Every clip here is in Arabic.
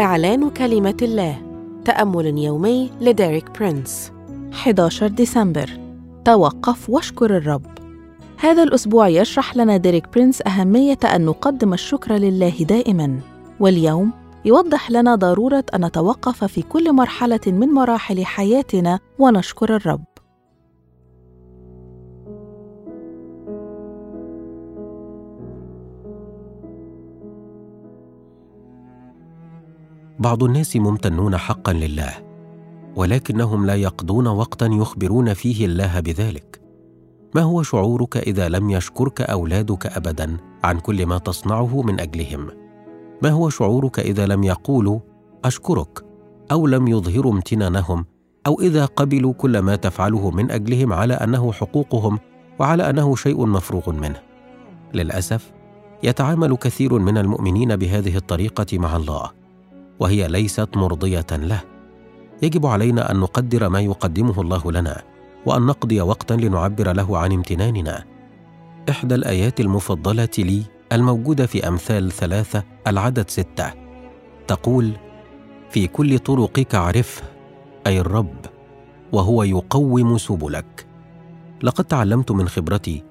إعلان كلمة الله. تأمل يومي لديريك برينس. 11 ديسمبر. توقف واشكر الرب. هذا الأسبوع يشرح لنا ديريك برينس أهمية أن نقدم الشكر لله دائماً. واليوم يوضح لنا ضرورة أن نتوقف في كل مرحلة من مراحل حياتنا ونشكر الرب. بعض الناس ممتنون حقا لله ولكنهم لا يقضون وقتا يخبرون فيه الله بذلك. ما هو شعورك إذا لم يشكرك أولادك ابدا عن كل ما تصنعه من أجلهم؟ ما هو شعورك إذا لم يقولوا أشكرك أو لم يظهروا امتنانهم؟ أو إذا قبلوا كل ما تفعله من أجلهم على أنه حقوقهم وعلى أنه شيء مفروغ منه؟ للأسف يتعامل كثير من المؤمنين بهذه الطريقة مع الله. وهي ليست مرضية له. يجب علينا أن نقدر ما يقدمه الله لنا وأن نقضي وقتا لنعبر له عن امتناننا. إحدى الآيات المفضلة لي الموجودة في أمثال ثلاثة العدد ستة. تقول في كل طرقك عرفه أي الرب وهو يقوم سبلك. لقد تعلمت من خبرتي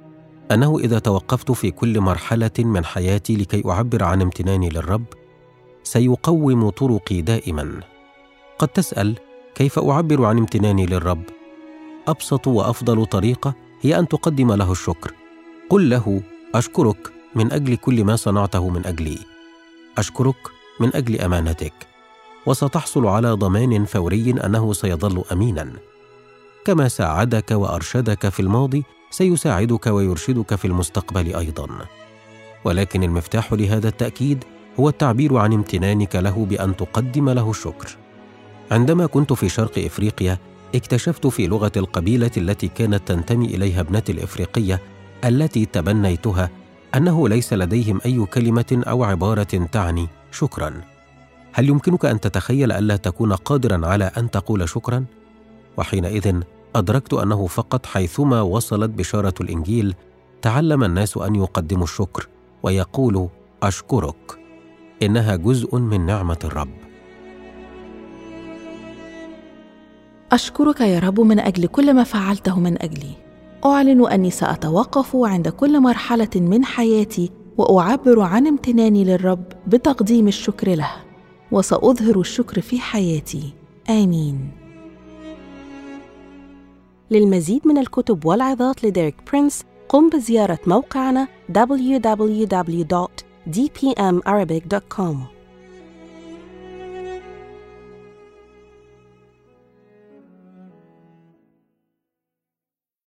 أنه إذا توقفت في كل مرحلة من حياتي لكي أعبر عن امتناني للرب سيقوم طرقي دائما. قد تسأل كيف أعبر عن امتناني للرب؟ أبسط وأفضل طريقة هي أن تقدم له الشكر. قل له أشكرك من أجل كل ما صنعته من أجلي. أشكرك من أجل أمانتك. وستحصل على ضمان فوري أنه سيظل امينا. كما ساعدك وأرشدك في الماضي سيساعدك ويرشدك في المستقبل أيضا. ولكن المفتاح لهذا التأكيد هو التعبير عن امتنانك له بأن تقدم له الشكر. عندما كنت في شرق إفريقيا اكتشفت في لغة القبيلة التي كانت تنتمي إليها ابنتي الإفريقية التي تبنيتها أنه ليس لديهم أي كلمة أو عبارة تعني شكرا. هل يمكنك أن تتخيل ألا تكون قادرا على أن تقول شكرا؟ وحينئذ أدركت أنه فقط حيثما وصلت بشارة الإنجيل تعلم الناس أن يقدموا الشكر ويقولوا أشكرك. إنها جزء من نعمة الرب. أشكرك يا رب من أجل كل ما فعلته من أجلي. أعلن أني سأتوقف عند كل مرحلة من حياتي وأعبر عن امتناني للرب بتقديم الشكر له وسأظهر الشكر في حياتي. آمين. للمزيد من الكتب والعظات لديريك برينس قم بزيارة موقعنا dpmarabic.com.